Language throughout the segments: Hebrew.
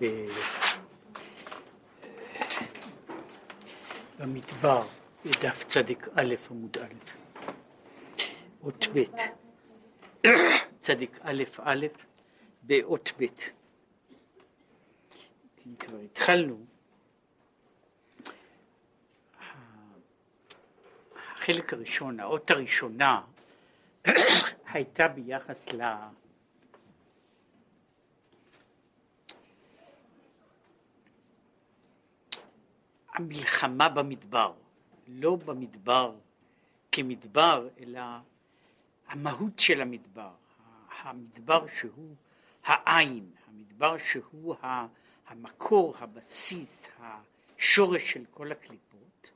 ב... במדבר, בדף צדיק א' עמוד א', אות ב', צדיק א' א', באות ב'. אם כבר התחלנו, החלק הראשון, האות הראשונה, הייתה ביחס ל... המלחמה במדבר, לא במדבר כמדבר, אלא המהות של המדבר, המדבר שהוא העין, המדבר שהוא המקור, הבסיס, השורש של כל הקליפות,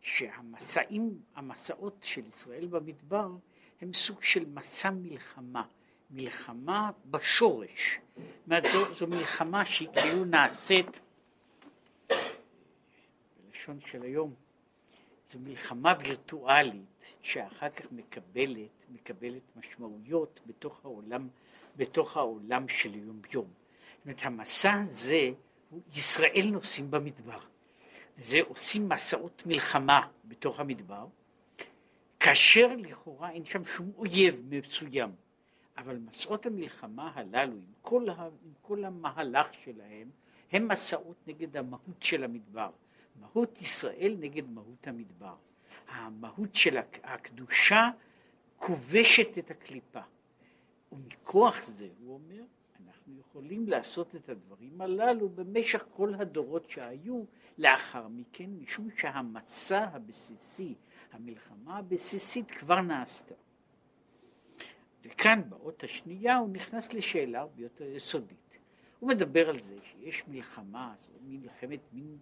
שהמסעים, המסעות של ישראל במדבר הם סוג של מסע מלחמה, מלחמה בשורש. זאת אומרת, זו, מלחמה שהיא כאילו נעשית בלשון של היום, זו מלחמה וירטואלית שאחר כך מקבלת, מקבלת משמעויות בתוך העולם, בתוך העולם של יום יום. זאת אומרת, המסע הזה, ישראל נוסעים במדבר. זה עושים מסעות מלחמה בתוך המדבר, כאשר לכאורה אין שם שום אויב מסוים. אבל מסעות המלחמה הללו, עם כל, ה, עם כל המהלך שלהם, הם מסעות נגד המהות של המדבר. מהות ישראל נגד מהות המדבר. המהות של הקדושה כובשת את הקליפה. ומכוח זה, הוא אומר, אנחנו יכולים לעשות את הדברים הללו במשך כל הדורות שהיו לאחר מכן, משום שהמסע הבסיסי, המלחמה הבסיסית כבר נעשתה. וכאן באות השנייה הוא נכנס לשאלה הרבה יותר יסודית. הוא מדבר על זה שיש מלחמה, זו מלחמת מין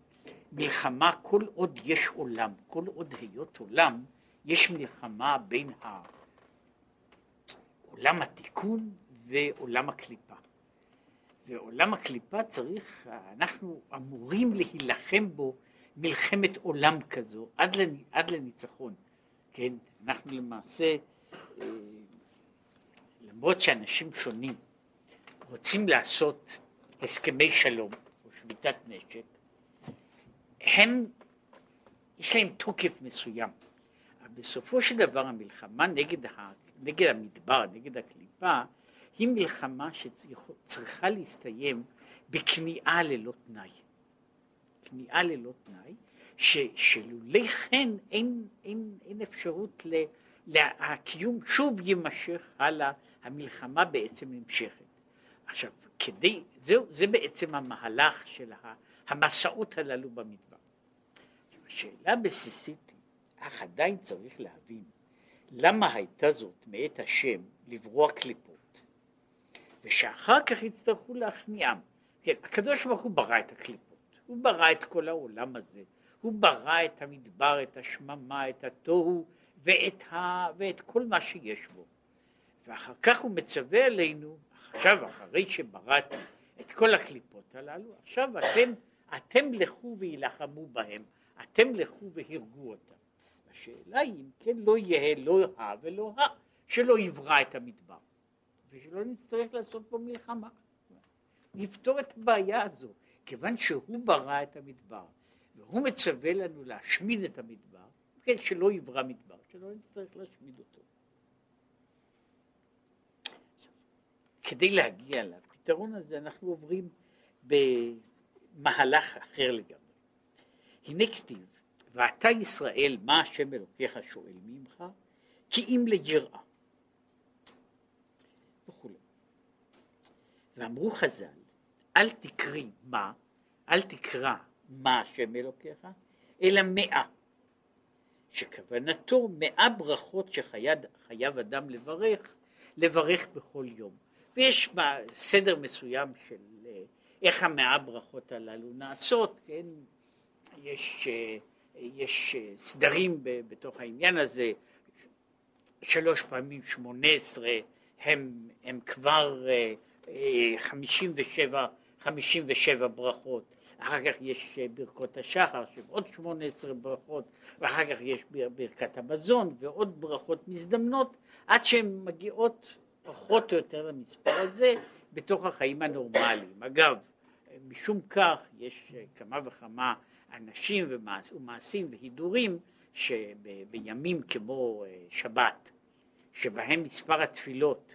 מלחמה כל עוד יש עולם, כל עוד היות עולם, יש מלחמה בין עולם התיקון ועולם הקליפה. ועולם הקליפה צריך, אנחנו אמורים להילחם בו מלחמת עולם כזו עד, לנ, עד לניצחון. כן, אנחנו למעשה, אה, למרות שאנשים שונים רוצים לעשות הסכמי שלום או שביתת נשק, הם, יש להם תוקף מסוים. אבל בסופו של דבר המלחמה נגד, ה, נגד המדבר, נגד הקליפה, היא מלחמה שצריכה להסתיים בכניעה ללא תנאי. כניעה ללא תנאי, ש, שלולא כן אין, אין, אין אפשרות ל... הקיום שוב יימשך הלאה, המלחמה בעצם נמשכת. עכשיו, כדי, זה, זה בעצם המהלך של המסעות הללו במדבר. השאלה הבסיסית, אך עדיין צריך להבין, למה הייתה זאת מאת השם לברוע קליפות, ושאחר כך יצטרכו להכניעם. כן, הקדוש ברוך הוא ברא את הקליפות, הוא ברא את כל העולם הזה, הוא ברא את המדבר, את השממה, את התוהו, ואת, ה... ואת כל מה שיש בו. ואחר כך הוא מצווה עלינו, עכשיו אחרי שבראתי את כל הקליפות הללו, עכשיו אתם, אתם לכו וילחמו בהם. אתם לכו והרגו אותם. השאלה היא אם כן לא יהיה לא ה ולא ה, שלא יברא את המדבר, ושלא נצטרך לעשות פה מלחמה. לפתור את הבעיה הזו, כיוון שהוא ברא את המדבר, והוא מצווה לנו להשמיד את המדבר, כן, שלא יברא מדבר, שלא נצטרך להשמיד אותו. כדי להגיע לפתרון הזה אנחנו עוברים במהלך אחר לגמרי. הנה כתיב, ואתה ישראל, מה השם אלוקיך שואל ממך? כי אם ליראה. וכולי. ואמרו חז"ל, אל תקרי מה, אל תקרא מה השם אלוקיך, אלא מאה. שכוונתו מאה ברכות שחייב אדם לברך, לברך בכל יום. ויש סדר מסוים של אה, איך המאה ברכות הללו נעשות, כן, יש, אה, יש אה, סדרים בתוך העניין הזה, שלוש פעמים שמונה עשרה הם, הם כבר אה, חמישים ושבע, חמישים ושבע ברכות, אחר כך יש ברכות השחר של עוד שמונה עשרה ברכות, ואחר כך יש ברכת המזון ועוד ברכות מזדמנות, עד שהן מגיעות פחות או יותר למספר הזה, בתוך החיים הנורמליים. אגב, משום כך יש כמה וכמה אנשים ומעשים והידורים שבימים כמו אה, שבת, שבהם מספר התפילות,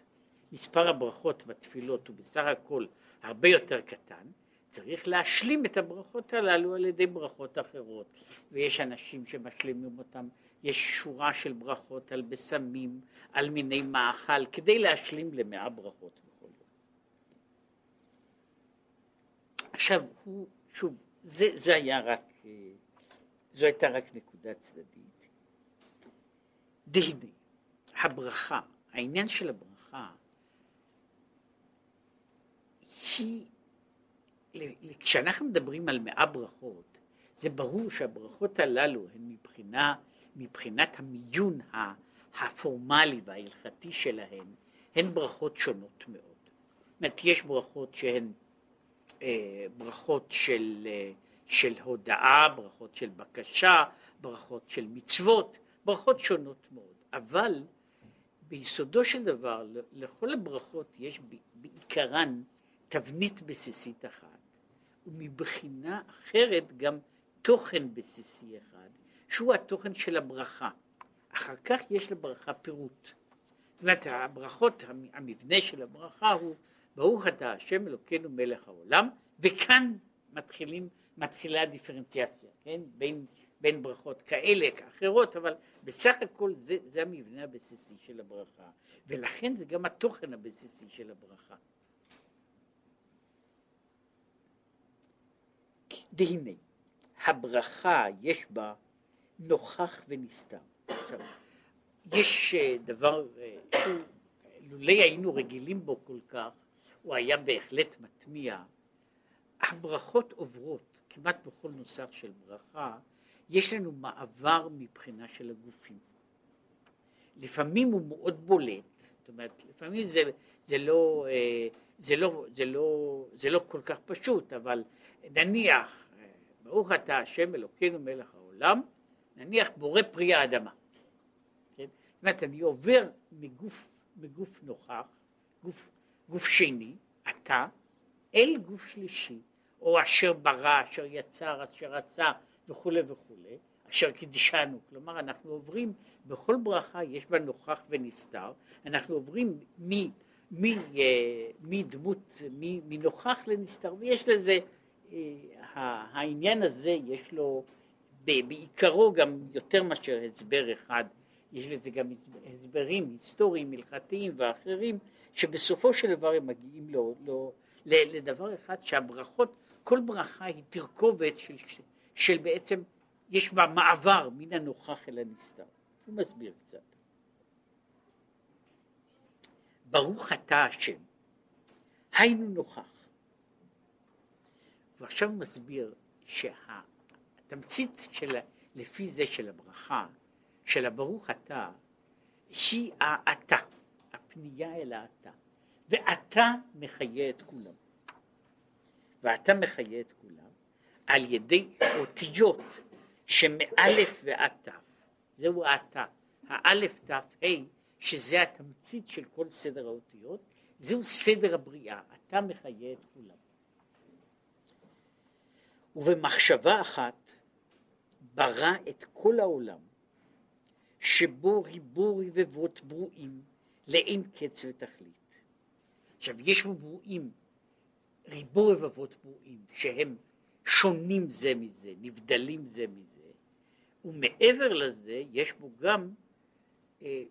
מספר הברכות בתפילות הוא בסך הכל הרבה יותר קטן, צריך להשלים את הברכות הללו על ידי ברכות אחרות, ויש אנשים שמשלימים אותם, יש שורה של ברכות על בשמים, על מיני מאכל, כדי להשלים למאה ברכות בכל יום. עכשיו, הוא, שוב, זה, זה היה רק, אה, זו הייתה רק נקודה צדדית. דהנה, הברכה, העניין של הברכה, היא כשאנחנו מדברים על מאה ברכות, זה ברור שהברכות הללו הן מבחינה, מבחינת המיון הפורמלי וההלכתי שלהן, הן ברכות שונות מאוד. זאת אומרת, יש ברכות שהן ברכות של, אה, של הודאה, ברכות של בקשה, ברכות של מצוות, ברכות שונות מאוד. אבל ביסודו של דבר, לכל הברכות יש בעיקרן תבנית בסיסית אחת. ומבחינה אחרת גם תוכן בסיסי אחד, שהוא התוכן של הברכה. אחר כך יש לברכה פירוט. זאת אומרת, הברכות, המבנה של הברכה הוא ברוך אתה השם אלוקינו מלך העולם, וכאן מתחילים, מתחילה הדיפרנציאציה, כן? בין, בין ברכות כאלה כאחרות, אבל בסך הכל זה, זה המבנה הבסיסי של הברכה, ולכן זה גם התוכן הבסיסי של הברכה. והנה, הברכה יש בה נוכח ונסתר. עכשיו, יש אה, דבר אה, שהוא, לולא היינו רגילים בו כל כך, הוא היה בהחלט מטמיע. הברכות עוברות, כמעט בכל נוסח של ברכה, יש לנו מעבר מבחינה של הגופים. לפעמים הוא מאוד בולט, זאת אומרת, לפעמים זה, זה, לא, אה, זה, לא, זה, לא, זה לא כל כך פשוט, אבל נניח ברוך אתה השם אלוקינו מלך העולם, נניח בורא פרי האדמה. כן? זאת אומרת, אני עובר מגוף, מגוף נוכח, גוף, גוף שני, אתה, אל גוף שלישי, או אשר ברא, אשר יצר, אשר עשה, וכולי וכולי, אשר קידשנו. כלומר, אנחנו עוברים, בכל ברכה יש בה נוכח ונסתר, אנחנו עוברים מ... אה, מדמות, מנוכח לנסתר, ויש לזה העניין הזה יש לו בעיקרו גם יותר מאשר הסבר אחד, יש לזה גם הסברים היסטוריים, הלכתיים ואחרים, שבסופו של דבר הם מגיעים לו, לו, לדבר אחד שהברכות, כל ברכה היא תרכובת של, של בעצם, יש בה מעבר מן הנוכח אל הנסתר. הוא מסביר קצת. ברוך אתה השם, היינו נוכח. ועכשיו מסביר שהתמצית של, לפי זה של הברכה, של הברוך אתה, היא האתה, הפנייה אל האתה, ואתה מחיה את כולם. ואתה מחיה את כולם על ידי אותיות שמאלף ועד תף, זהו האתה, האלף תף ה' שזה התמצית של כל סדר האותיות, זהו סדר הבריאה, אתה מחיה את כולם. ובמחשבה אחת ברא את כל העולם, שבו ריבו רבבות ברואים לאין קץ ותכלית. עכשיו, יש בו ברואים, ריבו רבבות ברואים, שהם שונים זה מזה, נבדלים זה מזה, ומעבר לזה יש בו גם אה,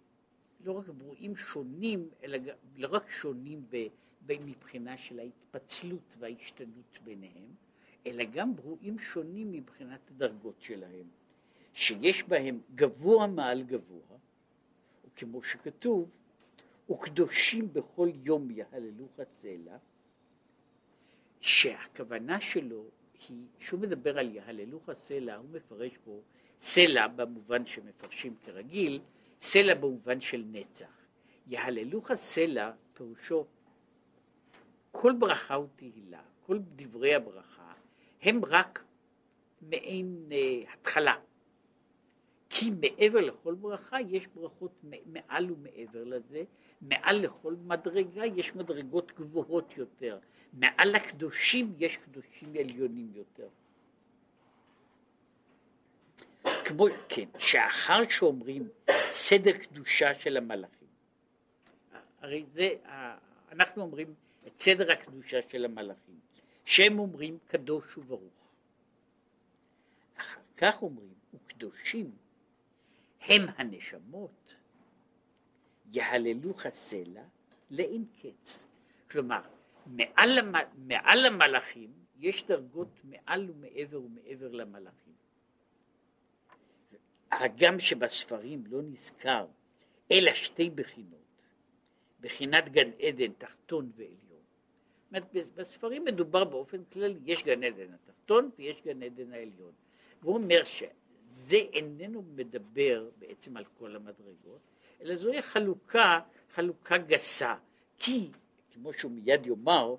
לא רק ברואים שונים, אלא לא רק שונים ב, ב, מבחינה של ההתפצלות וההשתנות ביניהם, אלא גם ברואים שונים מבחינת הדרגות שלהם, שיש בהם גבוה מעל גבוה, וכמו שכתוב, וקדושים בכל יום יהללוך סלע, שהכוונה שלו היא, כשהוא מדבר על יהללוך סלע, הוא מפרש פה סלע במובן שמפרשים כרגיל, סלע במובן של נצח. יהללוך סלע פירושו כל ברכה ותהילה, כל דברי הברכה הם רק מעין uh, התחלה. כי מעבר לכל ברכה יש ברכות מעל ומעבר לזה, מעל לכל מדרגה יש מדרגות גבוהות יותר, מעל הקדושים יש קדושים עליונים יותר. כמו, כן, שאחר שאומרים סדר קדושה של המלאכים, הרי זה, אנחנו אומרים את סדר הקדושה של המלאכים, שהם אומרים קדוש וברוך. אחר כך אומרים, וקדושים הם הנשמות, יהללוך הסלע לאין קץ. כלומר, מעל, מעל המלאכים יש דרגות מעל ומעבר ומעבר למלאכים. הגם שבספרים לא נזכר אלא שתי בחינות, בחינת גן עדן תחתון ועליון. בספרים מדובר באופן כללי, יש גן עדן התחתון ויש גן עדן העליון. והוא אומר שזה איננו מדבר בעצם על כל המדרגות, אלא זוהי חלוקה, חלוקה גסה. כי, כמו שהוא מיד יאמר,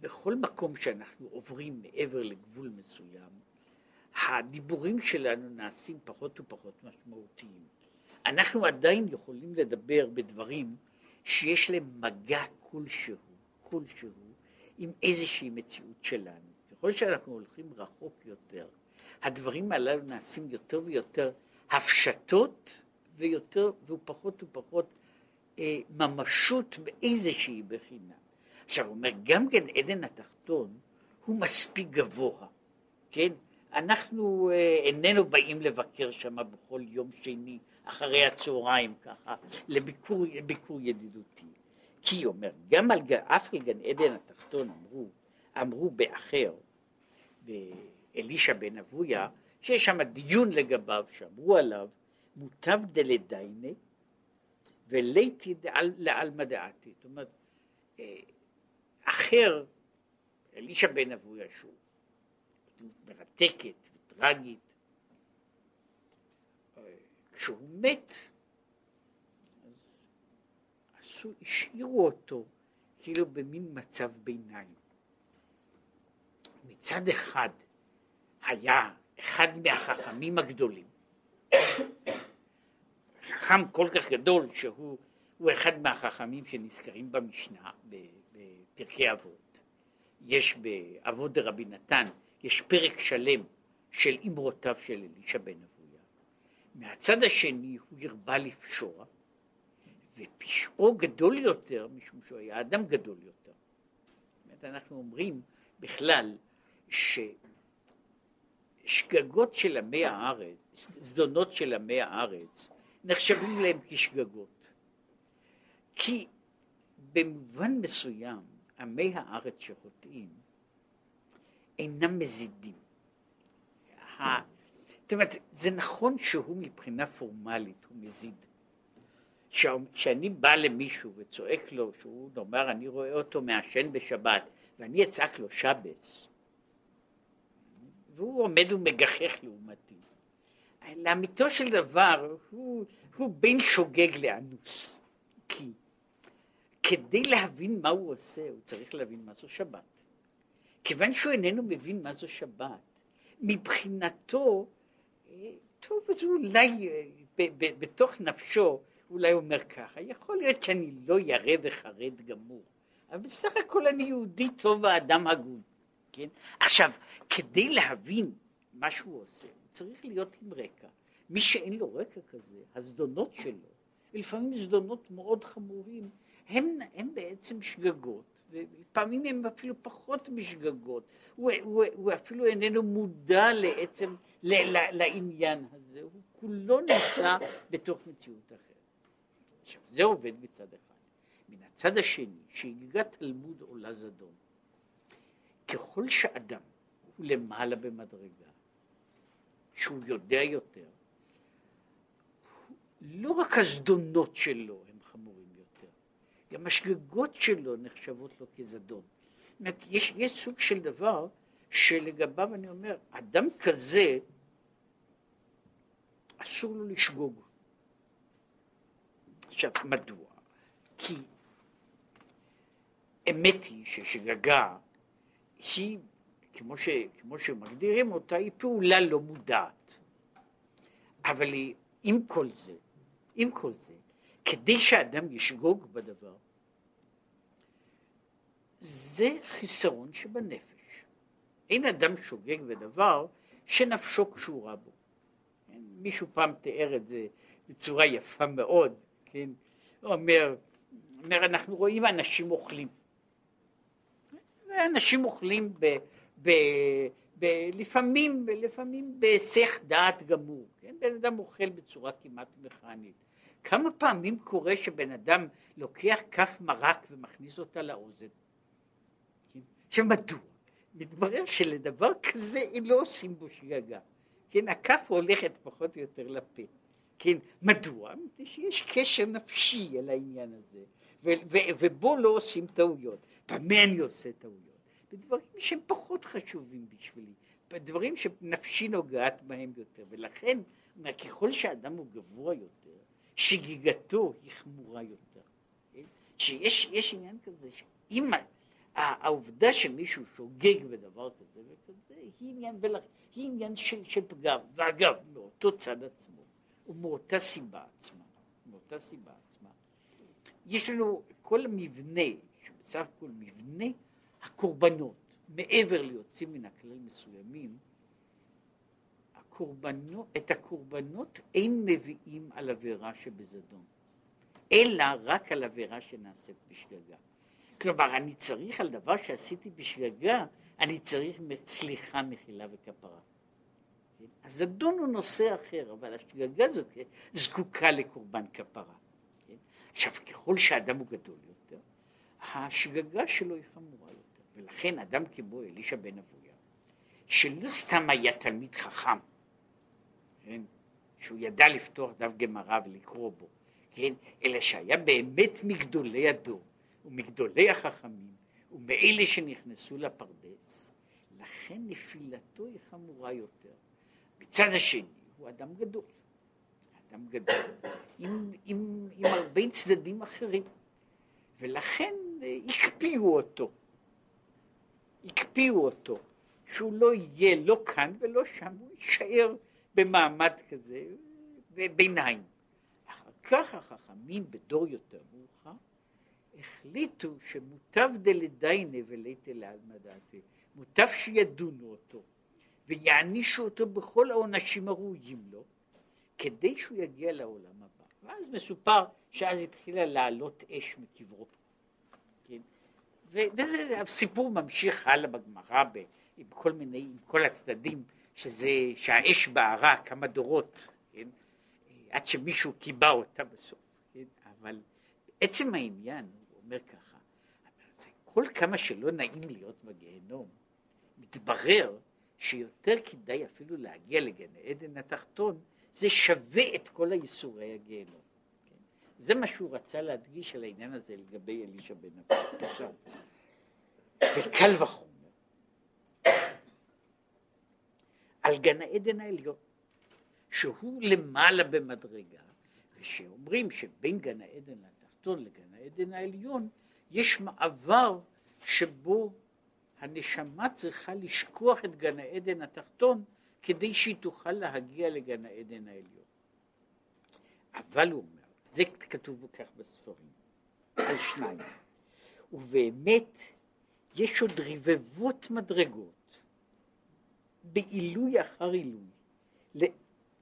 בכל מקום שאנחנו עוברים מעבר לגבול מסוים, הדיבורים שלנו נעשים פחות ופחות משמעותיים. אנחנו עדיין יכולים לדבר בדברים שיש להם מגע כלשהו, כלשהו, עם איזושהי מציאות שלנו. ככל שאנחנו הולכים רחוק יותר, הדברים הללו נעשים יותר ויותר הפשטות ויותר ופחות ופחות אה, ממשות באיזושהי בחינה. עכשיו הוא אומר, גם גן עדן התחתון הוא מספיק גבוה, כן? אנחנו אה, איננו באים לבקר שם בכל יום שני אחרי הצהריים ככה, לביקור, לביקור ידידותי. כי אומר, גם על, אף על גן עדן התחתון אמרו, אמרו באחר, באלישע בן אבויה, שיש שם דיון לגביו, שאמרו עליו, מוטב דלדיינה וליתי לעלמא דעתי. זאת אומרת, אה, אחר, אלישע בן אבויה, שהוא מרתקת וטרגית, כשהוא מת, עשו, השאירו אותו כאילו במין מצב ביניים. מצד אחד היה אחד מהחכמים הגדולים, חכם כל כך גדול שהוא אחד מהחכמים שנזכרים במשנה, בפרקי אבות. יש באבות דרבי נתן, יש פרק שלם של אמרותיו של אלישע בן אבויה. מהצד השני הוא הרבה לפשוע, ופשעו גדול יותר משום שהוא היה אדם גדול יותר. זאת אנחנו אומרים בכלל ששגגות של עמי הארץ, זדונות של עמי הארץ, נחשבים להם כשגגות. כי במובן מסוים עמי הארץ שחוטאים אינם מזידים. זאת אומרת, זה נכון שהוא מבחינה פורמלית הוא מזיד. כשאני בא למישהו וצועק לו, שהוא נאמר, אני רואה אותו מעשן בשבת, ואני אצעק לו שבס, והוא עומד ומגחך לעומתי. לאמיתו של דבר, הוא, הוא בין שוגג לאנוס. כי כדי להבין מה הוא עושה, הוא צריך להבין מה זו שבת. כיוון שהוא איננו מבין מה זו שבת, מבחינתו, אה, טוב, אז אולי אה, בתוך נפשו, אולי אומר ככה, יכול להיות שאני לא ירא וחרד גמור, אבל בסך הכל אני יהודי טוב ואדם הגון, כן? עכשיו, כדי להבין מה שהוא עושה, הוא צריך להיות עם רקע. מי שאין לו רקע כזה, הזדונות שלו, ולפעמים זדונות מאוד חמורים, הם, הם בעצם שגגות, ולפעמים הם אפילו פחות משגגות, הוא, הוא, הוא אפילו איננו מודע לעצם, ל, ל, לעניין הזה, הוא כולו נמצא בתוך מציאות אחרת. עכשיו, זה עובד מצד אחד. מן הצד השני, שהגיגת תלמוד עולה זדון, ככל שאדם הוא למעלה במדרגה, שהוא יודע יותר, לא רק הזדונות שלו הם חמורים יותר, גם השגגות שלו נחשבות לו כזדון. זאת אומרת, יש, יש סוג של דבר שלגביו אני אומר, אדם כזה אסור לו לשגוג. עכשיו, מדוע? כי אמת היא ששגגה היא, כמו, ש, כמו שמגדירים אותה, היא פעולה לא מודעת. אבל היא, עם כל זה, עם כל זה, כדי שאדם ישגוג בדבר, זה חיסרון שבנפש. אין אדם שוגג בדבר שנפשו קשורה בו. מישהו פעם תיאר את זה בצורה יפה מאוד, כן? אומר, אומר אנחנו רואים אנשים אוכלים. ואנשים אוכלים ב, ב, ב, לפעמים, לפעמים בהיסח דעת גמור, כן? בן אדם אוכל בצורה כמעט מכנית. כמה פעמים קורה שבן אדם לוקח כף מרק ומכניס אותה לאוזן? כן? שמדוע? מתברר שלדבר כזה לא עושים בו שגגה. כן, הכף הולכת פחות או יותר לפה. כן, מדוע? מפני שיש קשר נפשי על העניין הזה, ו- ו- ובו לא עושים טעויות. במה אני עושה טעויות? בדברים שהם פחות חשובים בשבילי, בדברים שנפשי נוגעת בהם יותר, ולכן, ככל שאדם הוא גבוה יותר, שגיגתו היא חמורה יותר. כן? שיש עניין כזה, שאם העובדה שמישהו שוגג בדבר כזה וכזה, היא עניין. היא עניין של, של פגם, ואגב, מאותו צד עצמו, ומאותה סיבה עצמה, מאותה סיבה עצמה, יש לנו כל המבנה, שבסך הכל מבנה הקורבנות, מעבר ליוצאים מן הכלל מסוימים, הקורבנות, את הקורבנות אין מביאים על עבירה שבזדון, אלא רק על עבירה שנעשית בשגגה. כלומר, אני צריך על דבר שעשיתי בשגגה, אני צריך סליחה, מחילה וכפרה. כן? הזדון הוא נושא אחר, אבל השגגה הזאת זקוקה לקורבן כפרה. כן? עכשיו, ככל שאדם הוא גדול יותר, השגגה שלו היא חמורה יותר, ולכן אדם כמו אלישע בן אבויה, שלא סתם היה תלמיד חכם, כן? שהוא ידע לפתוח דף גמרא ולקרוא בו, כן? אלא שהיה באמת מגדולי הדור ומגדולי החכמים ומאלה שנכנסו לפרדס, לכן נפילתו היא חמורה יותר. מצד השני, הוא אדם גדול, אדם גדול, עם, עם, עם הרבה צדדים אחרים, ולכן הקפיאו אותו, הקפיאו אותו, שהוא לא יהיה לא כאן ולא שם, הוא יישאר במעמד כזה, ביניים. אחר כך החכמים בדור יותר מאוחר החליטו שמוטב דלדיינה וליתא לעלמא דעתי, מוטב שידונו אותו ויענישו אותו בכל העונשים הראויים לו, כדי שהוא יגיע לעולם הבא. ואז מסופר שאז התחילה לעלות אש מקברו. כן? והסיפור ממשיך הלאה בגמרא עם כל מיני, עם כל הצדדים, שזה, שהאש בערה כמה דורות, כן? עד שמישהו קיבע אותה בסוף. כן? אבל עצם העניין, הוא אומר ככה, כל כמה שלא נעים להיות בגיהנום, מתברר שיותר כדאי אפילו להגיע לגן עדן התחתון, זה שווה את כל הייסורי הגיהנום. כן? זה מה שהוא רצה להדגיש על העניין הזה לגבי אלישע בן. עכשיו, וקל וחומר, על גן העדן העליון, שהוא למעלה במדרגה, ושאומרים שבין גן העדן התחתון לגן העדן העליון יש מעבר שבו הנשמה צריכה לשכוח את גן העדן התחתון כדי שהיא תוכל להגיע לגן העדן העליון. אבל הוא אומר, זה כתוב כך בספרים, על שניים, ובאמת יש עוד רבבות מדרגות בעילוי אחר עילוי,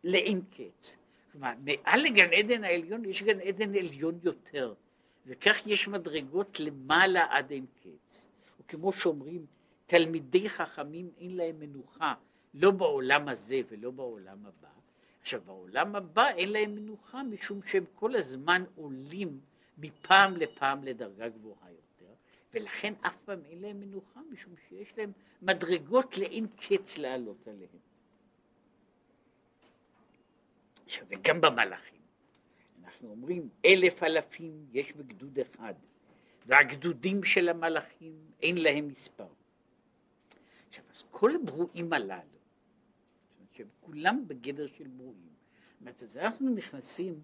לאין קץ. כלומר, מעל לגן עדן העליון יש גן עדן עליון יותר, וכך יש מדרגות למעלה עד אין קץ. וכמו שאומרים, תלמידי חכמים אין להם מנוחה, לא בעולם הזה ולא בעולם הבא. עכשיו, בעולם הבא אין להם מנוחה משום שהם כל הזמן עולים מפעם לפעם לדרגה גבוהה יותר, ולכן אף פעם אין להם מנוחה משום שיש להם מדרגות לאין קץ לעלות עליהם. עכשיו, וגם במלאכים, אנחנו אומרים אלף אלפים יש בגדוד אחד, והגדודים של המלאכים אין להם מספר. עכשיו, אז כל הברואים הללו, שהם כולם בגדר של ברואים. זאת אנחנו נכנסים,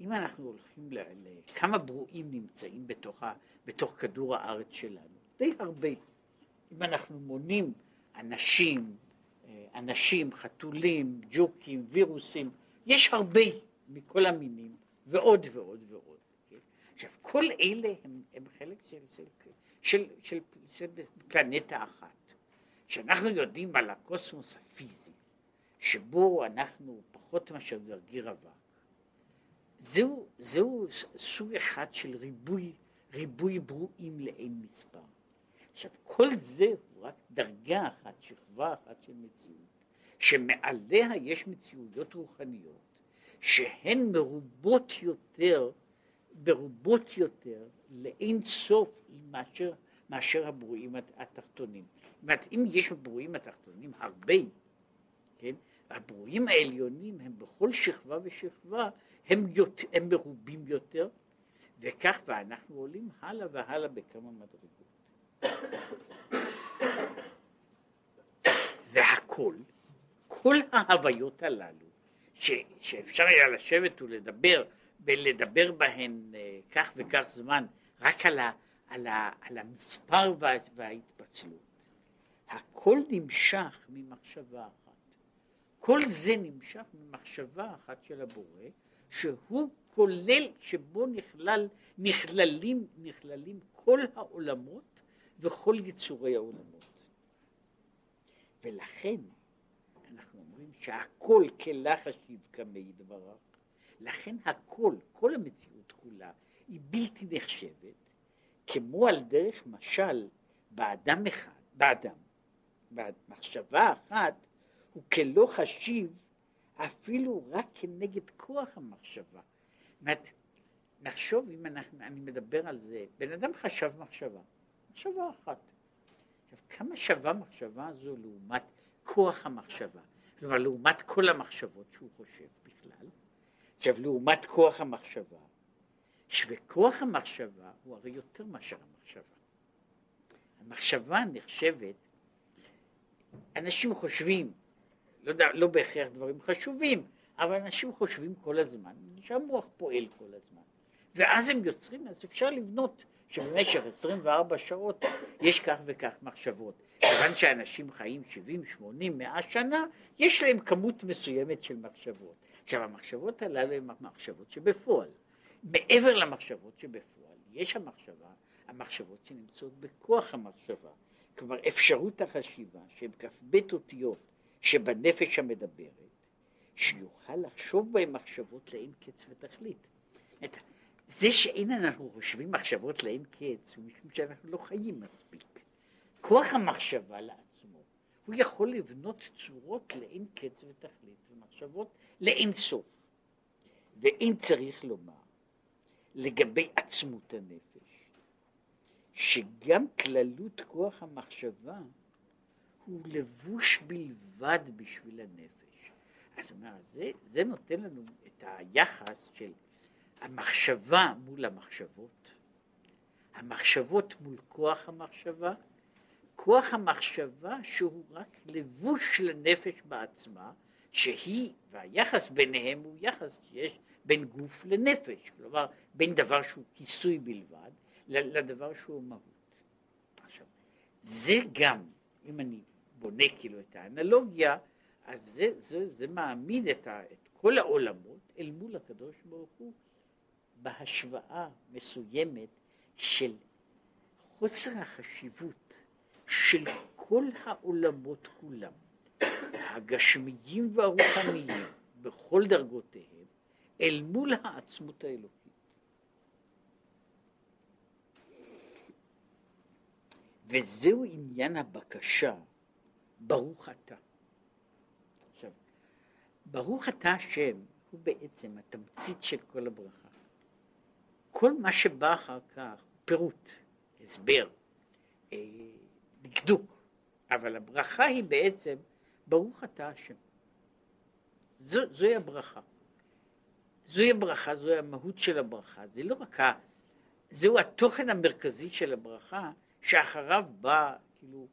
אם אנחנו הולכים לכמה ברואים נמצאים בתוך, ה, בתוך כדור הארץ שלנו, די הרבה. אם אנחנו מונים אנשים, אה, אנשים, חתולים, ג'וקים, וירוסים, יש הרבה מכל המינים, ועוד ועוד ועוד. עכשיו, כל אלה הם, הם חלק של, של, של, של, של פלנטה אחת. כשאנחנו יודעים על הקוסמוס הפיזי, שבו אנחנו פחות מאשר גרגיר אבק, זהו, זהו סוג אחד של ריבוי, ריבוי ברואים לאין מספר. עכשיו, כל זה הוא רק דרגה אחת, שכבה אחת של מציאות, שמעליה יש מציאויות רוחניות, שהן מרובות יותר, מרובות יותר לאין סוף מאשר, מאשר הברואים התחתונים. זאת אומרת, אם יש בברואים התחתונים הרבה, כן, הברואים העליונים הם בכל שכבה ושכבה, הם, יותר, הם מרובים יותר, וכך ואנחנו עולים הלאה והלאה בכמה מדרגות. והכל, כל ההוויות הללו, ש, שאפשר היה לשבת ולדבר, ולדבר בהן אה, כך וכך זמן, רק על, ה, על, ה, על המספר וה, וההתפצלות. הכל נמשך ממחשבה אחת. כל זה נמשך ממחשבה אחת של הבורא, שהוא כולל, שבו נכלל, נכללים, נכללים כל העולמות וכל יצורי העולמות. ולכן אנחנו אומרים שהכל כלחש יבקמי דבריו, לכן הכל, כל המציאות כולה, היא בלתי נחשבת, כמו על דרך משל באדם אחד, באדם, במחשבה אחת, הוא כלא חשיב אפילו רק כנגד כוח המחשבה. אומרת, נחשוב אם אנחנו, אני מדבר על זה, בן אדם חשב מחשבה, מחשבה אחת. עכשיו, כמה שווה מחשבה הזו לעומת כוח המחשבה? כלומר, לעומת כל המחשבות שהוא חושב בכלל. עכשיו, לעומת כוח המחשבה, שכוח המחשבה הוא הרי יותר מאשר המחשבה. המחשבה נחשבת, אנשים חושבים, לא, יודע, לא בהכרח דברים חשובים, אבל אנשים חושבים כל הזמן, שהמוח פועל כל הזמן. ואז הם יוצרים, אז אפשר לבנות שבמשך 24 שעות יש כך וכך מחשבות. כיוון שאנשים חיים 70, 80, 100 שנה, יש להם כמות מסוימת של מחשבות. עכשיו, המחשבות הללו הן המחשבות שבפועל. מעבר למחשבות שבפועל, יש המחשבה, המחשבות שנמצאות בכוח המחשבה. כלומר, אפשרות החשיבה, שהן כ"ב אותיות שבנפש המדברת, שיוכל לחשוב בהן מחשבות לאין קץ ותכלית. זה שאין אנחנו חושבים מחשבות לאין קץ, הוא משום שאנחנו לא חיים מספיק. כוח המחשבה הוא יכול לבנות צורות לאין קץ ותכלית, ומחשבות לאין סוף. ואין צריך לומר לגבי עצמות הנפש, שגם כללות כוח המחשבה הוא לבוש בלבד בשביל הנפש. אז הוא אומר, זה, זה נותן לנו את היחס של המחשבה מול המחשבות, המחשבות מול כוח המחשבה, כוח המחשבה שהוא רק לבוש לנפש בעצמה, שהיא, והיחס ביניהם הוא יחס שיש בין גוף לנפש, כלומר בין דבר שהוא כיסוי בלבד לדבר שהוא מהות. עכשיו, זה גם, אם אני בונה כאילו את האנלוגיה, אז זה, זה, זה מעמיד את, ה, את כל העולמות אל מול הקדוש ברוך הוא בהשוואה מסוימת של חוסר החשיבות של כל העולמות כולם, הגשמיים והרוחניים בכל דרגותיהם, אל מול העצמות האלוקית. וזהו עניין הבקשה, ברוך אתה. עכשיו, ברוך אתה השם הוא בעצם התמצית של כל הברכה. כל מה שבא אחר כך, פירוט, הסבר, אה, דקדוק, אבל הברכה היא בעצם, ברוך אתה השם. זו, זוהי הברכה. זוהי הברכה, זוהי המהות של הברכה. זה לא רק ה... זהו התוכן המרכזי של הברכה, שאחריו בא, כאילו,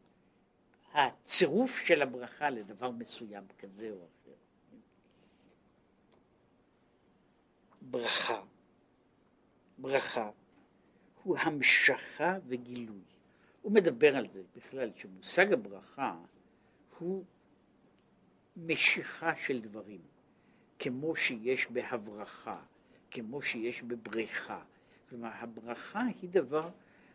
הצירוף של הברכה לדבר מסוים כזה או אחר. ברכה ברכה הוא המשכה וגילוי, הוא מדבר על זה בכלל, שמושג הברכה הוא משיכה של דברים, כמו שיש בהברכה, כמו שיש בבריכה. כלומר, הברכה היא דבר,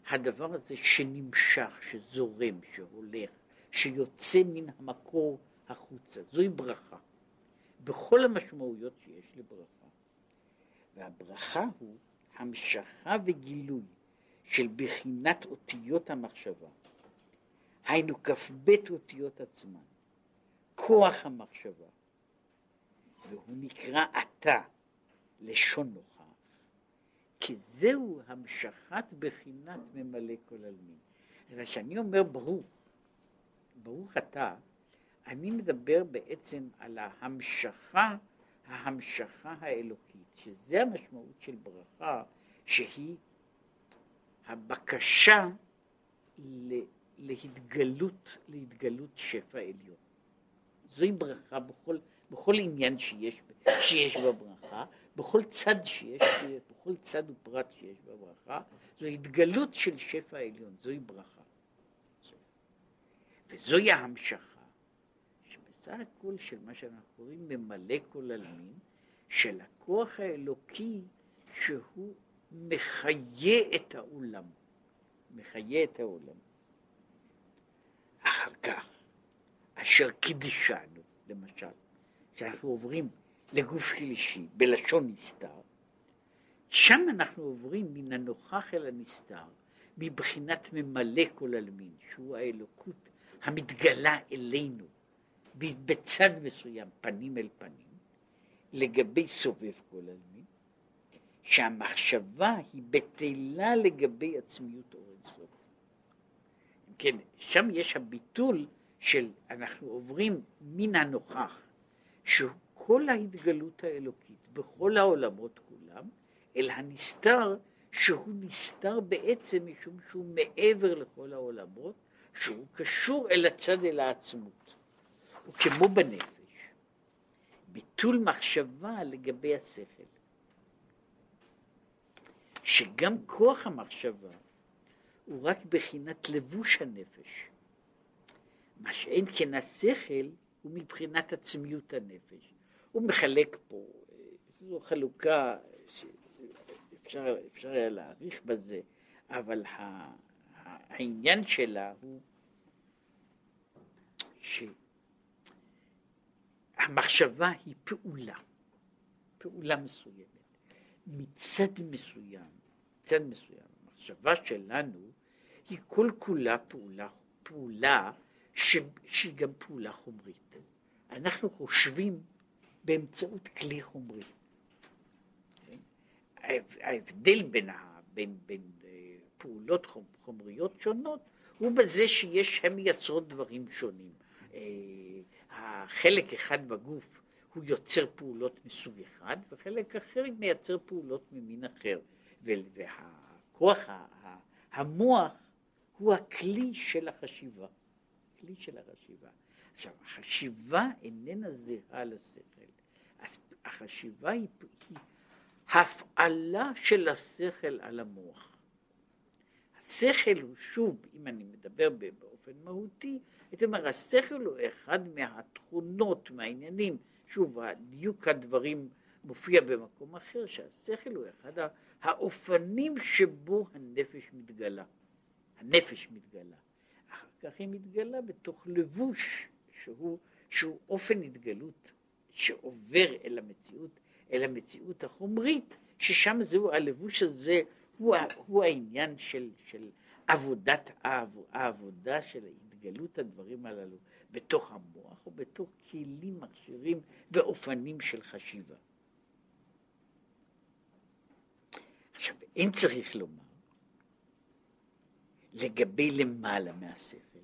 הדבר הזה שנמשך, שזורם, שהולך, שיוצא מן המקור החוצה. זוהי ברכה, בכל המשמעויות שיש לברכה. והברכה הוא המשכה וגילוי של בחינת אותיות המחשבה, היינו כ"ב אותיות עצמן, כוח המחשבה, והוא נקרא אתה, לשון נוכח, כי זהו המשכת בחינת ממלא כל עלמין. כשאני אומר ברוך, ברוך אתה, אני מדבר בעצם על ההמשכה, ההמשכה האלוקית, שזה המשמעות של ברכה, שהיא הבקשה להתגלות, להתגלות שפע עליון. זוהי ברכה בכל, בכל עניין שיש, שיש בברכה, בכל צד שיש, בכל צד ופרט שיש בברכה, זו התגלות של שפע עליון, זוהי ברכה. וזוהי ההמשכה, שבסך הכל של מה שאנחנו קוראים ממלא כל עלמין, של הכוח האלוקי שהוא מחיה את העולם. מחיה את העולם. אחר כך, אשר קידשנו, למשל, כשאנחנו עוברים לגוף שלישי בלשון נסתר, שם אנחנו עוברים מן הנוכח אל הנסתר, מבחינת ממלא כל עלמין, שהוא האלוקות המתגלה אלינו בצד מסוים, פנים אל פנים, לגבי סובב כל עלמין, שהמחשבה היא בטלה לגבי עצמיות אור אינסוף. כן, שם יש הביטול של אנחנו עוברים מן הנוכח, שהוא כל ההתגלות האלוקית בכל העולמות כולם, אל הנסתר, שהוא נסתר בעצם משום שהוא מעבר לכל העולמות, שהוא קשור אל הצד אל העצמות. וכמו בנפש, ביטול מחשבה לגבי השכל. שגם כוח המחשבה הוא רק בחינת לבוש הנפש. מה שאין כן השכל הוא מבחינת עצמיות הנפש. הוא מחלק פה, זו חלוקה שאפשר אפשר היה להעריך בזה, אבל העניין שלה הוא שהמחשבה היא פעולה, פעולה מסוימת. מצד מסוים, מצד מסוים, המחשבה שלנו היא כל כולה פעולה, פעולה ש, שהיא גם פעולה חומרית. אנחנו חושבים באמצעות כלי חומרי. ההבדל בין, בין, בין אה, פעולות חומריות שונות הוא בזה שיש, הן מייצרות דברים שונים. אה, החלק אחד בגוף הוא יוצר פעולות מסוג אחד, וחלק אחר מייצר פעולות ממין אחר. והכוח, המוח, הוא הכלי של החשיבה. כלי של החשיבה. עכשיו, החשיבה איננה זהה לשכל. החשיבה היא, היא הפעלה של השכל על המוח. השכל הוא שוב, אם אני מדבר באופן מהותי, הייתי אומר, השכל הוא אחד מהתכונות, מהעניינים שוב, דיוק הדברים מופיע במקום אחר, שהשכל הוא אחד האופנים שבו הנפש מתגלה. הנפש מתגלה. אחר כך היא מתגלה בתוך לבוש שהוא, שהוא אופן התגלות שעובר אל המציאות, אל המציאות החומרית, ששם זהו, הלבוש הזה הוא, הוא העניין של, של עבודת העבודה של התגלות הדברים הללו. בתוך המוח או בתוך כלים, מכשירים ואופנים של חשיבה. עכשיו, אין צריך לומר לגבי למעלה מהשכל,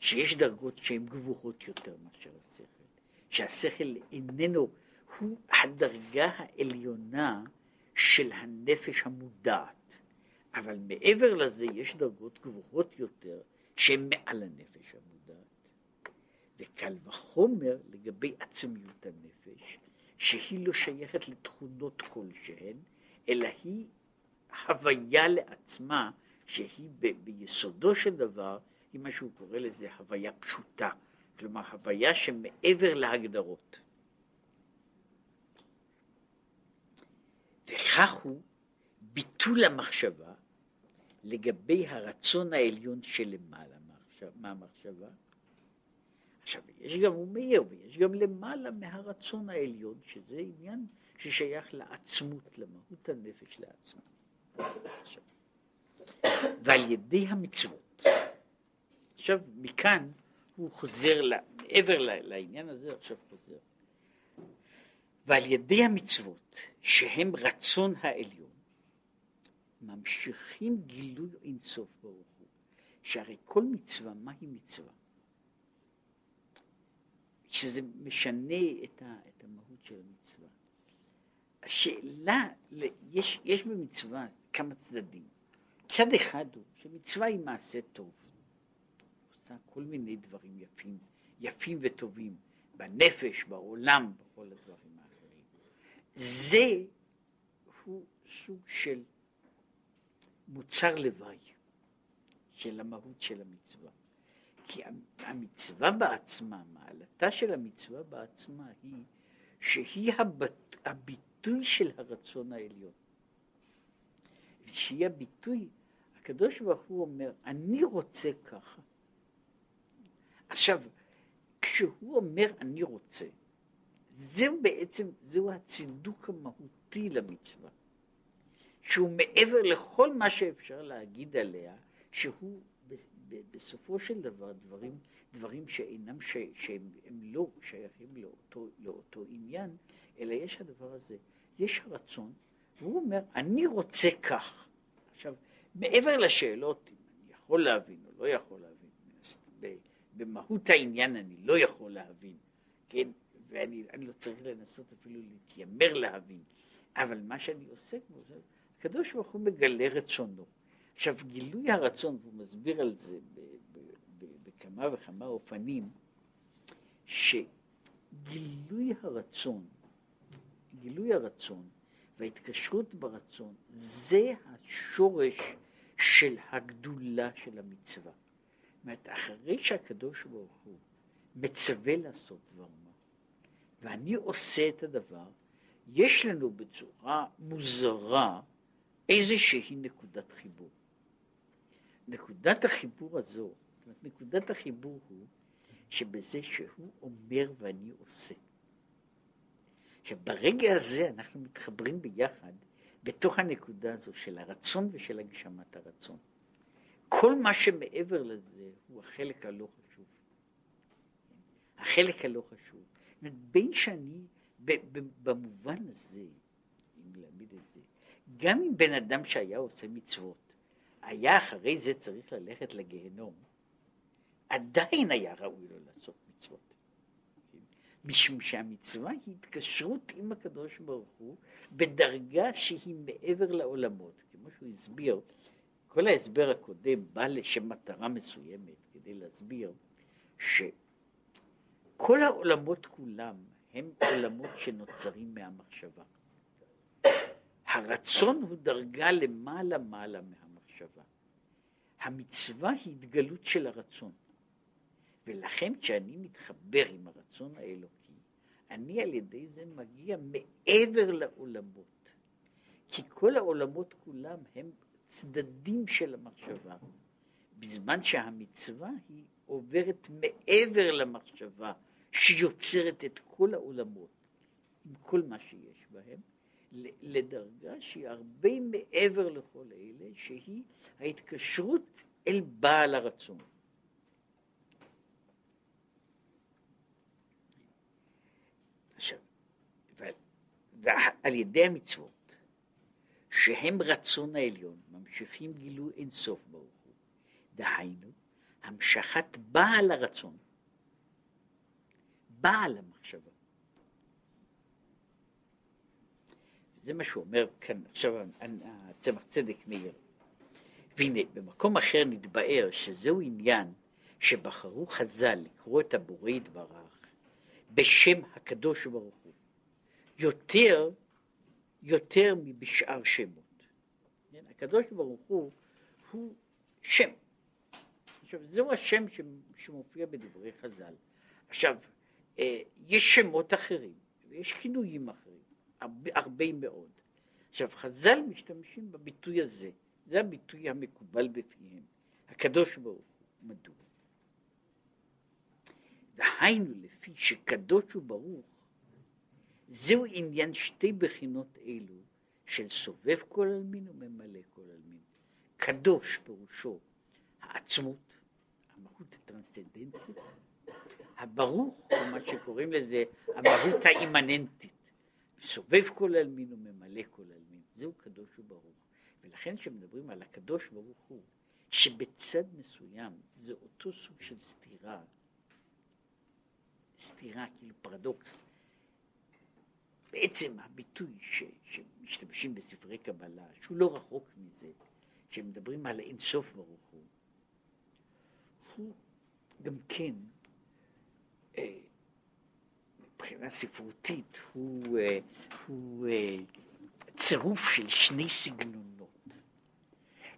שיש דרגות שהן גבוהות יותר מאשר השכל, שהשכל איננו, הוא הדרגה העליונה של הנפש המודעת, אבל מעבר לזה יש דרגות גבוהות יותר שהן מעל הנפש המודעת. וקל וחומר לגבי עצמיות הנפש, שהיא לא שייכת לתכונות כלשהן, אלא היא הוויה לעצמה שהיא ב, ביסודו של דבר, היא מה שהוא קורא לזה הוויה פשוטה, כלומר הוויה שמעבר להגדרות. וכך הוא ביטול המחשבה לגבי הרצון העליון שלמעלה מהמחשבה. עכשיו, יש גם, הוא מעיר, ויש גם למעלה מהרצון העליון, שזה עניין ששייך לעצמות, למהות הנפש לעצמה. עכשיו, ועל ידי המצוות. עכשיו, מכאן הוא חוזר, מעבר לעניין הזה, עכשיו חוזר. ועל ידי המצוות, שהם רצון העליון, ממשיכים גילוי אינסוף ברוך הוא. שהרי כל מצווה, מהי מצווה? שזה משנה את, ה, את המהות של המצווה. השאלה, יש, יש במצווה כמה צדדים. צד אחד הוא שמצווה היא מעשה טוב. עושה כל מיני דברים יפים, יפים וטובים, בנפש, בעולם, בכל הדברים האחרים. זה הוא סוג של מוצר לוואי של המהות של המצווה. כי המצווה בעצמה, מעלתה של המצווה בעצמה היא שהיא הביט, הביטוי של הרצון העליון. שהיא הביטוי, הקדוש ברוך הוא אומר, אני רוצה ככה. עכשיו, כשהוא אומר אני רוצה, זהו בעצם, זהו הצידוק המהותי למצווה. שהוא מעבר לכל מה שאפשר להגיד עליה, שהוא בסופו של דבר דברים, דברים שאינם, ש, שהם לא שייכים לאותו, לאותו עניין, אלא יש הדבר הזה, יש הרצון, והוא אומר, אני רוצה כך. עכשיו, מעבר לשאלות, אם אני יכול להבין או לא יכול להבין, במהות העניין אני לא יכול להבין, כן, ואני לא צריך לנסות אפילו להתיימר להבין, אבל מה שאני עוסק בו, הקדוש ברוך הוא מגלה רצונו. עכשיו, גילוי הרצון, והוא מסביר על זה בכמה וכמה אופנים, שגילוי הרצון, גילוי הרצון וההתקשרות ברצון, זה השורש של הגדולה של המצווה. זאת אומרת, אחרי שהקדוש ברוך הוא מצווה לעשות דבר מה, ואני עושה את הדבר, יש לנו בצורה מוזרה איזושהי נקודת חיבור. נקודת החיבור הזו, נקודת החיבור הוא שבזה שהוא אומר ואני עושה. עכשיו, ברגע הזה אנחנו מתחברים ביחד בתוך הנקודה הזו של הרצון ושל הגשמת הרצון. כל מה שמעבר לזה הוא החלק הלא חשוב. החלק הלא חשוב. בין שאני, במובן הזה, אם להעמיד את זה, גם אם בן אדם שהיה עושה מצוות, היה אחרי זה צריך ללכת לגיהנום, עדיין היה ראוי לו לעשות מצוות. משום שהמצווה היא התקשרות עם הקדוש ברוך הוא בדרגה שהיא מעבר לעולמות. כמו שהוא הסביר, כל ההסבר הקודם בא לשם מטרה מסוימת כדי להסביר שכל העולמות כולם הם עולמות שנוצרים מהמחשבה. הרצון הוא דרגה למעלה מעלה מהמחשבה. המצווה היא התגלות של הרצון. ולכן כשאני מתחבר עם הרצון האלוקי, אני על ידי זה מגיע מעבר לעולמות. כי כל העולמות כולם הם צדדים של המחשבה, בזמן שהמצווה היא עוברת מעבר למחשבה שיוצרת את כל העולמות, עם כל מה שיש בהם, לדרגה שהיא הרבה מעבר לכל אלה, שהיא ההתקשרות אל בעל הרצון. ועל ידי המצוות, שהם רצון העליון, ממשיכים גילוי אינסוף ברוך הוא. דהיינו, המשכת בעל הרצון, בעל המחשבה. זה מה שהוא אומר כאן, עכשיו הצמח צדק מאיר. והנה, במקום אחר נתבאר שזהו עניין שבחרו חז"ל לקרוא את הבורא יתברך בשם הקדוש ברוך הוא, יותר, יותר מבשאר שמות. כן? הקדוש ברוך הוא הוא שם. עכשיו, זהו השם שמופיע בדברי חז"ל. עכשיו, אה, יש שמות אחרים, ויש כינויים אחרים, הרבה, הרבה מאוד. עכשיו, חז"ל משתמשים בביטוי הזה, זה הביטוי המקובל בפיהם, הקדוש ברוך הוא, מדוע? דהיינו לפי שקדוש וברוך זהו עניין שתי בחינות אלו של סובב כל עלמין וממלא כל עלמין. קדוש פירושו העצמות, המהות הטרנסצנדנטית, הברוך, או מה שקוראים לזה המהות האימננטית, סובב כל עלמין וממלא כל עלמין, זהו קדוש וברוך. ולכן כשמדברים על הקדוש ברוך הוא, שבצד מסוים זה אותו סוג של סתירה, סתירה, כאילו פרדוקס. בעצם הביטוי ש, שמשתמשים בספרי קבלה, שהוא לא רחוק מזה, שמדברים על אינסוף ברוך הוא, הוא גם כן, אה, מבחינה ספרותית, הוא, אה, הוא אה, צירוף של שני סגנונות.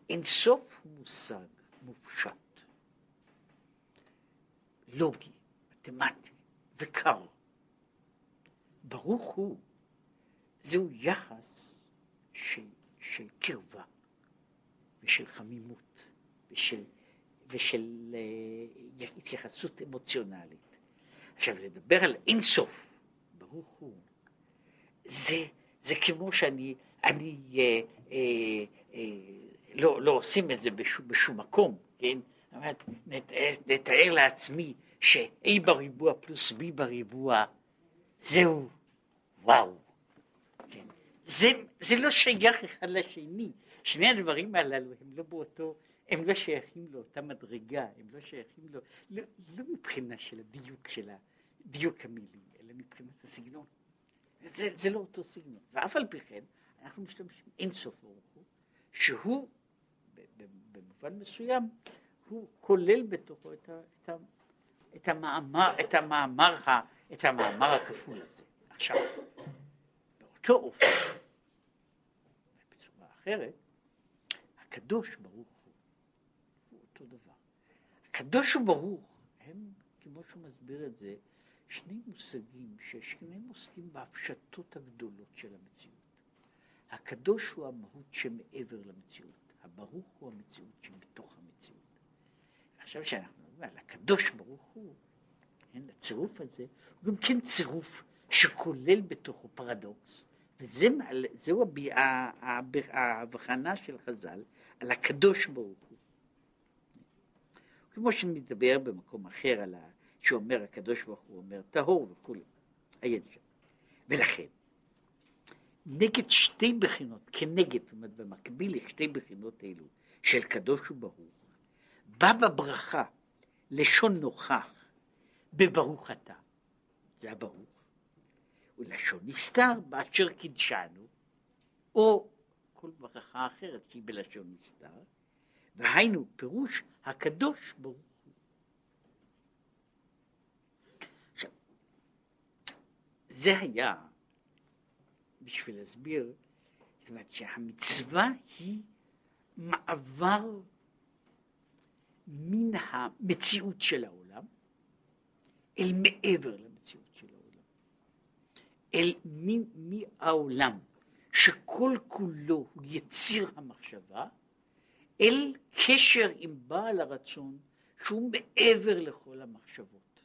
אינסוף הוא מושג מופשט, לוגי, מתמטי וקר. ברוך הוא, זהו יחס של, של קרבה ושל חמימות ושל, ושל uh, התייחסות אמוציונלית. עכשיו, לדבר על אינסוף, ברוך הוא, זה, זה כמו שאני, אני, אה, אה, אה, לא, לא עושים את זה בשום, בשום מקום, כן? אומרת, נתאר, נתאר לעצמי ש-A בריבוע פלוס B בריבוע, זהו, וואו. כן? זה, זה לא שייך אחד לשני. שני הדברים הללו הם לא באותו, הם לא שייכים לאותה מדרגה, הם לא שייכים לו, לא, לא מבחינה של הדיוק של דיוק המילים, אלא מבחינת הסגנון. זה, זה לא אותו סגנון. ואף על פי כן, אנחנו משתמשים אין סוף ברוך הוא, שהוא במובן מסוים, הוא כולל בתוכו את, ה, את, ה, את המאמר, את המאמר, את המאמר הכפול הזה. עכשיו, באותו אופן, בצורה אחרת, הקדוש ברוך הוא, הוא אותו דבר. הקדוש וברוך הם, כמו שהוא מסביר את זה, שני מושגים ששניהם עוסקים בהפשטות הגדולות של המציאות. הקדוש הוא המהות שמעבר למציאות, הברוך הוא המציאות שבתוך המציאות. עכשיו כשאנחנו מדברים על הקדוש ברוך הוא, כן, הצירוף הזה הוא גם כן צירוף שכולל בתוכו פרדוקס, וזהו ההבחנה של חז"ל על הקדוש ברוך הוא. כמו שמדבר במקום אחר על ה... שאומר הקדוש ברוך הוא אומר טהור וכולי, עיין שם. ולכן, נגד שתי בחינות, כנגד, זאת אומרת במקביל לשתי בחינות אלו של קדוש וברוך, בא בברכה לשון נוכח בברוך אתה, זה הברוך, ולשון נסתר באשר קידשנו, או כל ברכה אחרת שהיא בלשון נסתר, והיינו פירוש הקדוש ברוך הוא. עכשיו, זה היה בשביל להסביר, זאת אומרת שהמצווה היא מעבר מן המציאות של העולם אל מעבר למציאות של העולם, אל מין מהעולם שכל כולו הוא יציר המחשבה, אל קשר עם בעל הרצון שהוא מעבר לכל המחשבות.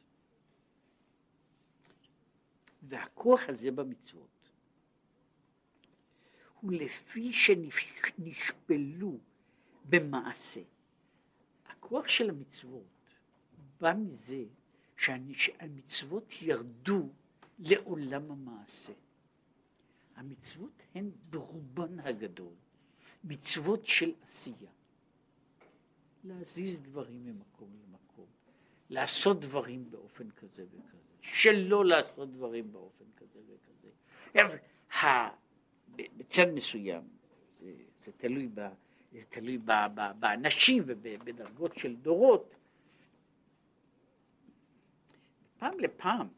והכוח הזה במצוות הוא לפי שנשפלו במעשה. הכוח של המצוות בא מזה שהמצוות ירדו לעולם המעשה. המצוות הן ברובן הגדול מצוות של עשייה. להזיז דברים ממקום למקום, לעשות דברים באופן כזה וכזה, שלא לעשות דברים באופן כזה וכזה. בצד מסוים, זה, זה תלוי, ב, זה תלוי ב, ב, באנשים ובדרגות של דורות. פעם לפעם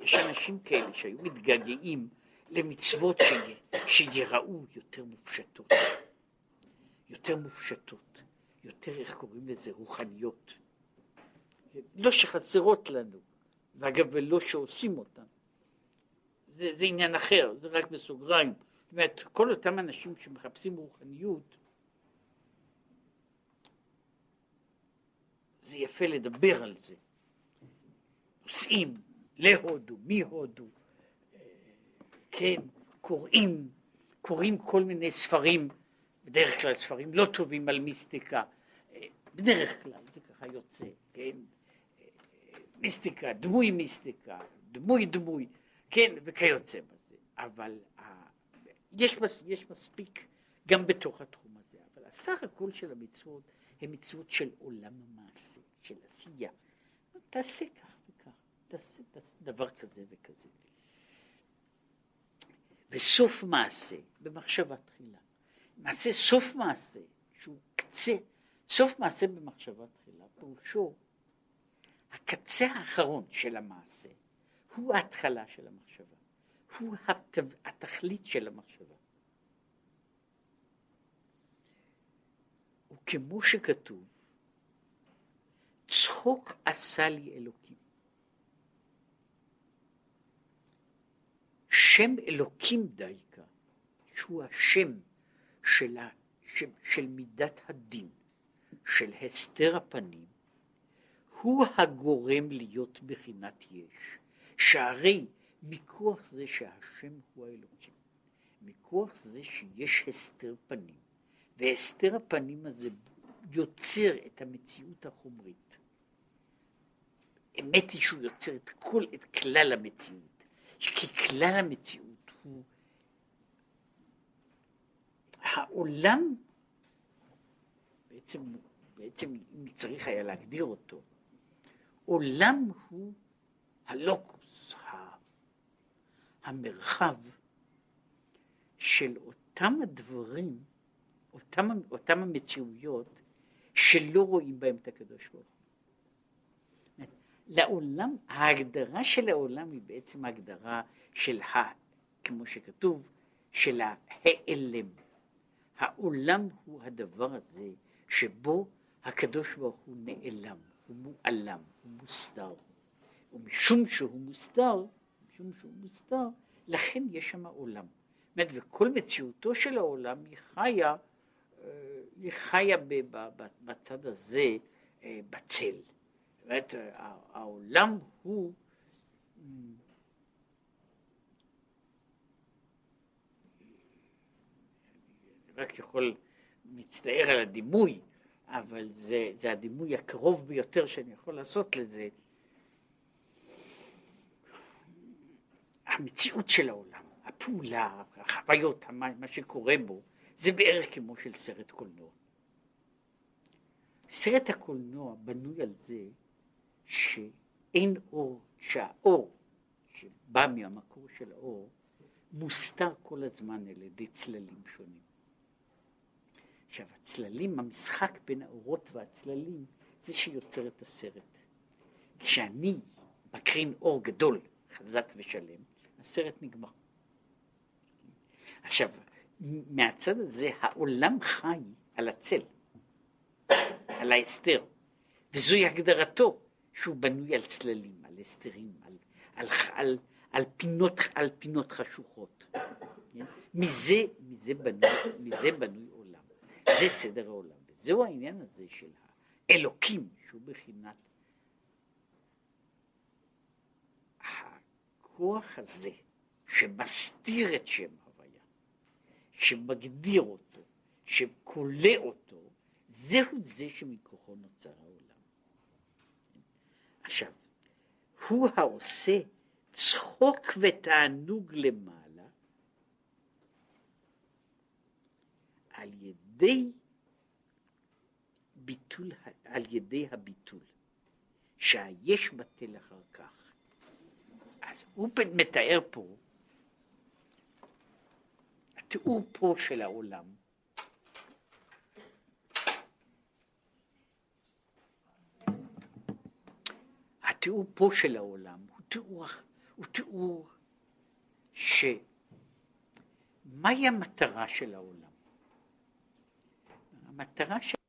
יש אנשים כאלה שהיו מתגעגעים למצוות. שיראו יותר מופשטות, יותר מופשטות, יותר, איך קוראים לזה, רוחניות. לא שחסרות לנו, ואגב, ולא שעושים אותן. זה, זה עניין אחר, זה רק בסוגריים. זאת אומרת, כל אותם אנשים שמחפשים רוחניות, זה יפה לדבר על זה. נוסעים להודו, מהודו, אה, כן, קוראים, קוראים כל מיני ספרים, בדרך כלל ספרים לא טובים על מיסטיקה, בדרך כלל זה ככה יוצא, כן, מיסטיקה, דמוי מיסטיקה, דמוי דמוי, כן, וכיוצא בזה, אבל יש, יש מספיק גם בתוך התחום הזה, אבל הסך הכל של המצוות הן מצוות של עולם המעשה, של עשייה. תעשה כך וכך, תעשה, תעשה דבר כזה וכזה. וסוף מעשה במחשבה תחילה. מעשה סוף מעשה, שהוא קצה, סוף מעשה במחשבה תחילה, פירושו הקצה האחרון של המעשה, הוא ההתחלה של המחשבה, הוא התכלית של המחשבה. וכמו שכתוב, צחוק עשה לי אלוקים. שם אלוקים דייקה, שהוא השם של, של, של מידת הדין, של הסתר הפנים, הוא הגורם להיות בחינת יש, שהרי מכוח זה שהשם הוא האלוקים, מכוח זה שיש הסתר פנים, והסתר הפנים הזה יוצר את המציאות החומרית. אמת היא שהוא יוצר את כל, את כלל המציאות, כי כלל המציאות הוא העולם, בעצם, בעצם אם צריך היה להגדיר אותו, עולם הוא הלוקוס, המרחב של אותם הדברים, אותם, אותם המציאויות שלא רואים בהם את הקדוש ברוך. לעולם, ההגדרה של העולם היא בעצם הגדרה של ה... כמו שכתוב, של ההיעלם. העולם הוא הדבר הזה שבו הקדוש ברוך הוא נעלם, הוא מועלם, הוא מוסתר. ומשום שהוא מוסתר, משום שהוא מוסתר, לכן יש שם עולם. אומרת, וכל מציאותו של העולם היא חיה, אה, היא חיה בצד הזה, אה, בצל. זאת אומרת, העולם הוא רק יכול, מצטער על הדימוי, אבל זה, זה הדימוי הקרוב ביותר שאני יכול לעשות לזה. המציאות של העולם, הפעולה, החוויות, מה שקורה בו, זה בערך כמו של סרט קולנוע. סרט הקולנוע בנוי על זה שאין אור, שהאור שבא מהמקור של האור מוסתר כל הזמן על ידי צללים שונים. עכשיו, הצללים, המשחק בין האורות והצללים, זה שיוצר את הסרט. כשאני מקרין אור גדול, חזק ושלם, הסרט נגמר. עכשיו, מהצד הזה העולם חי על הצל, על ההסתר, וזוהי הגדרתו, שהוא בנוי על צללים, על הסתרים, על, על, על, על, פינות, על פינות חשוכות. כן? מזה, מזה, בנוי, מזה בנוי זה סדר העולם, וזהו העניין הזה של האלוקים, שהוא בחינת הכוח הזה שמסתיר את שם הוויה, שמגדיר אותו, שכולא אותו, זהו זה שמכוחו נוצר העולם. עכשיו, הוא העושה צחוק ותענוג למעלה על ידי ידי ביטול, על ידי הביטול, שהיש בטל אחר כך. אז הוא מתאר פה, התיאור פה של העולם, התיאור פה של העולם הוא תיאור, הוא תיאור שמהי המטרה של העולם? המטרה של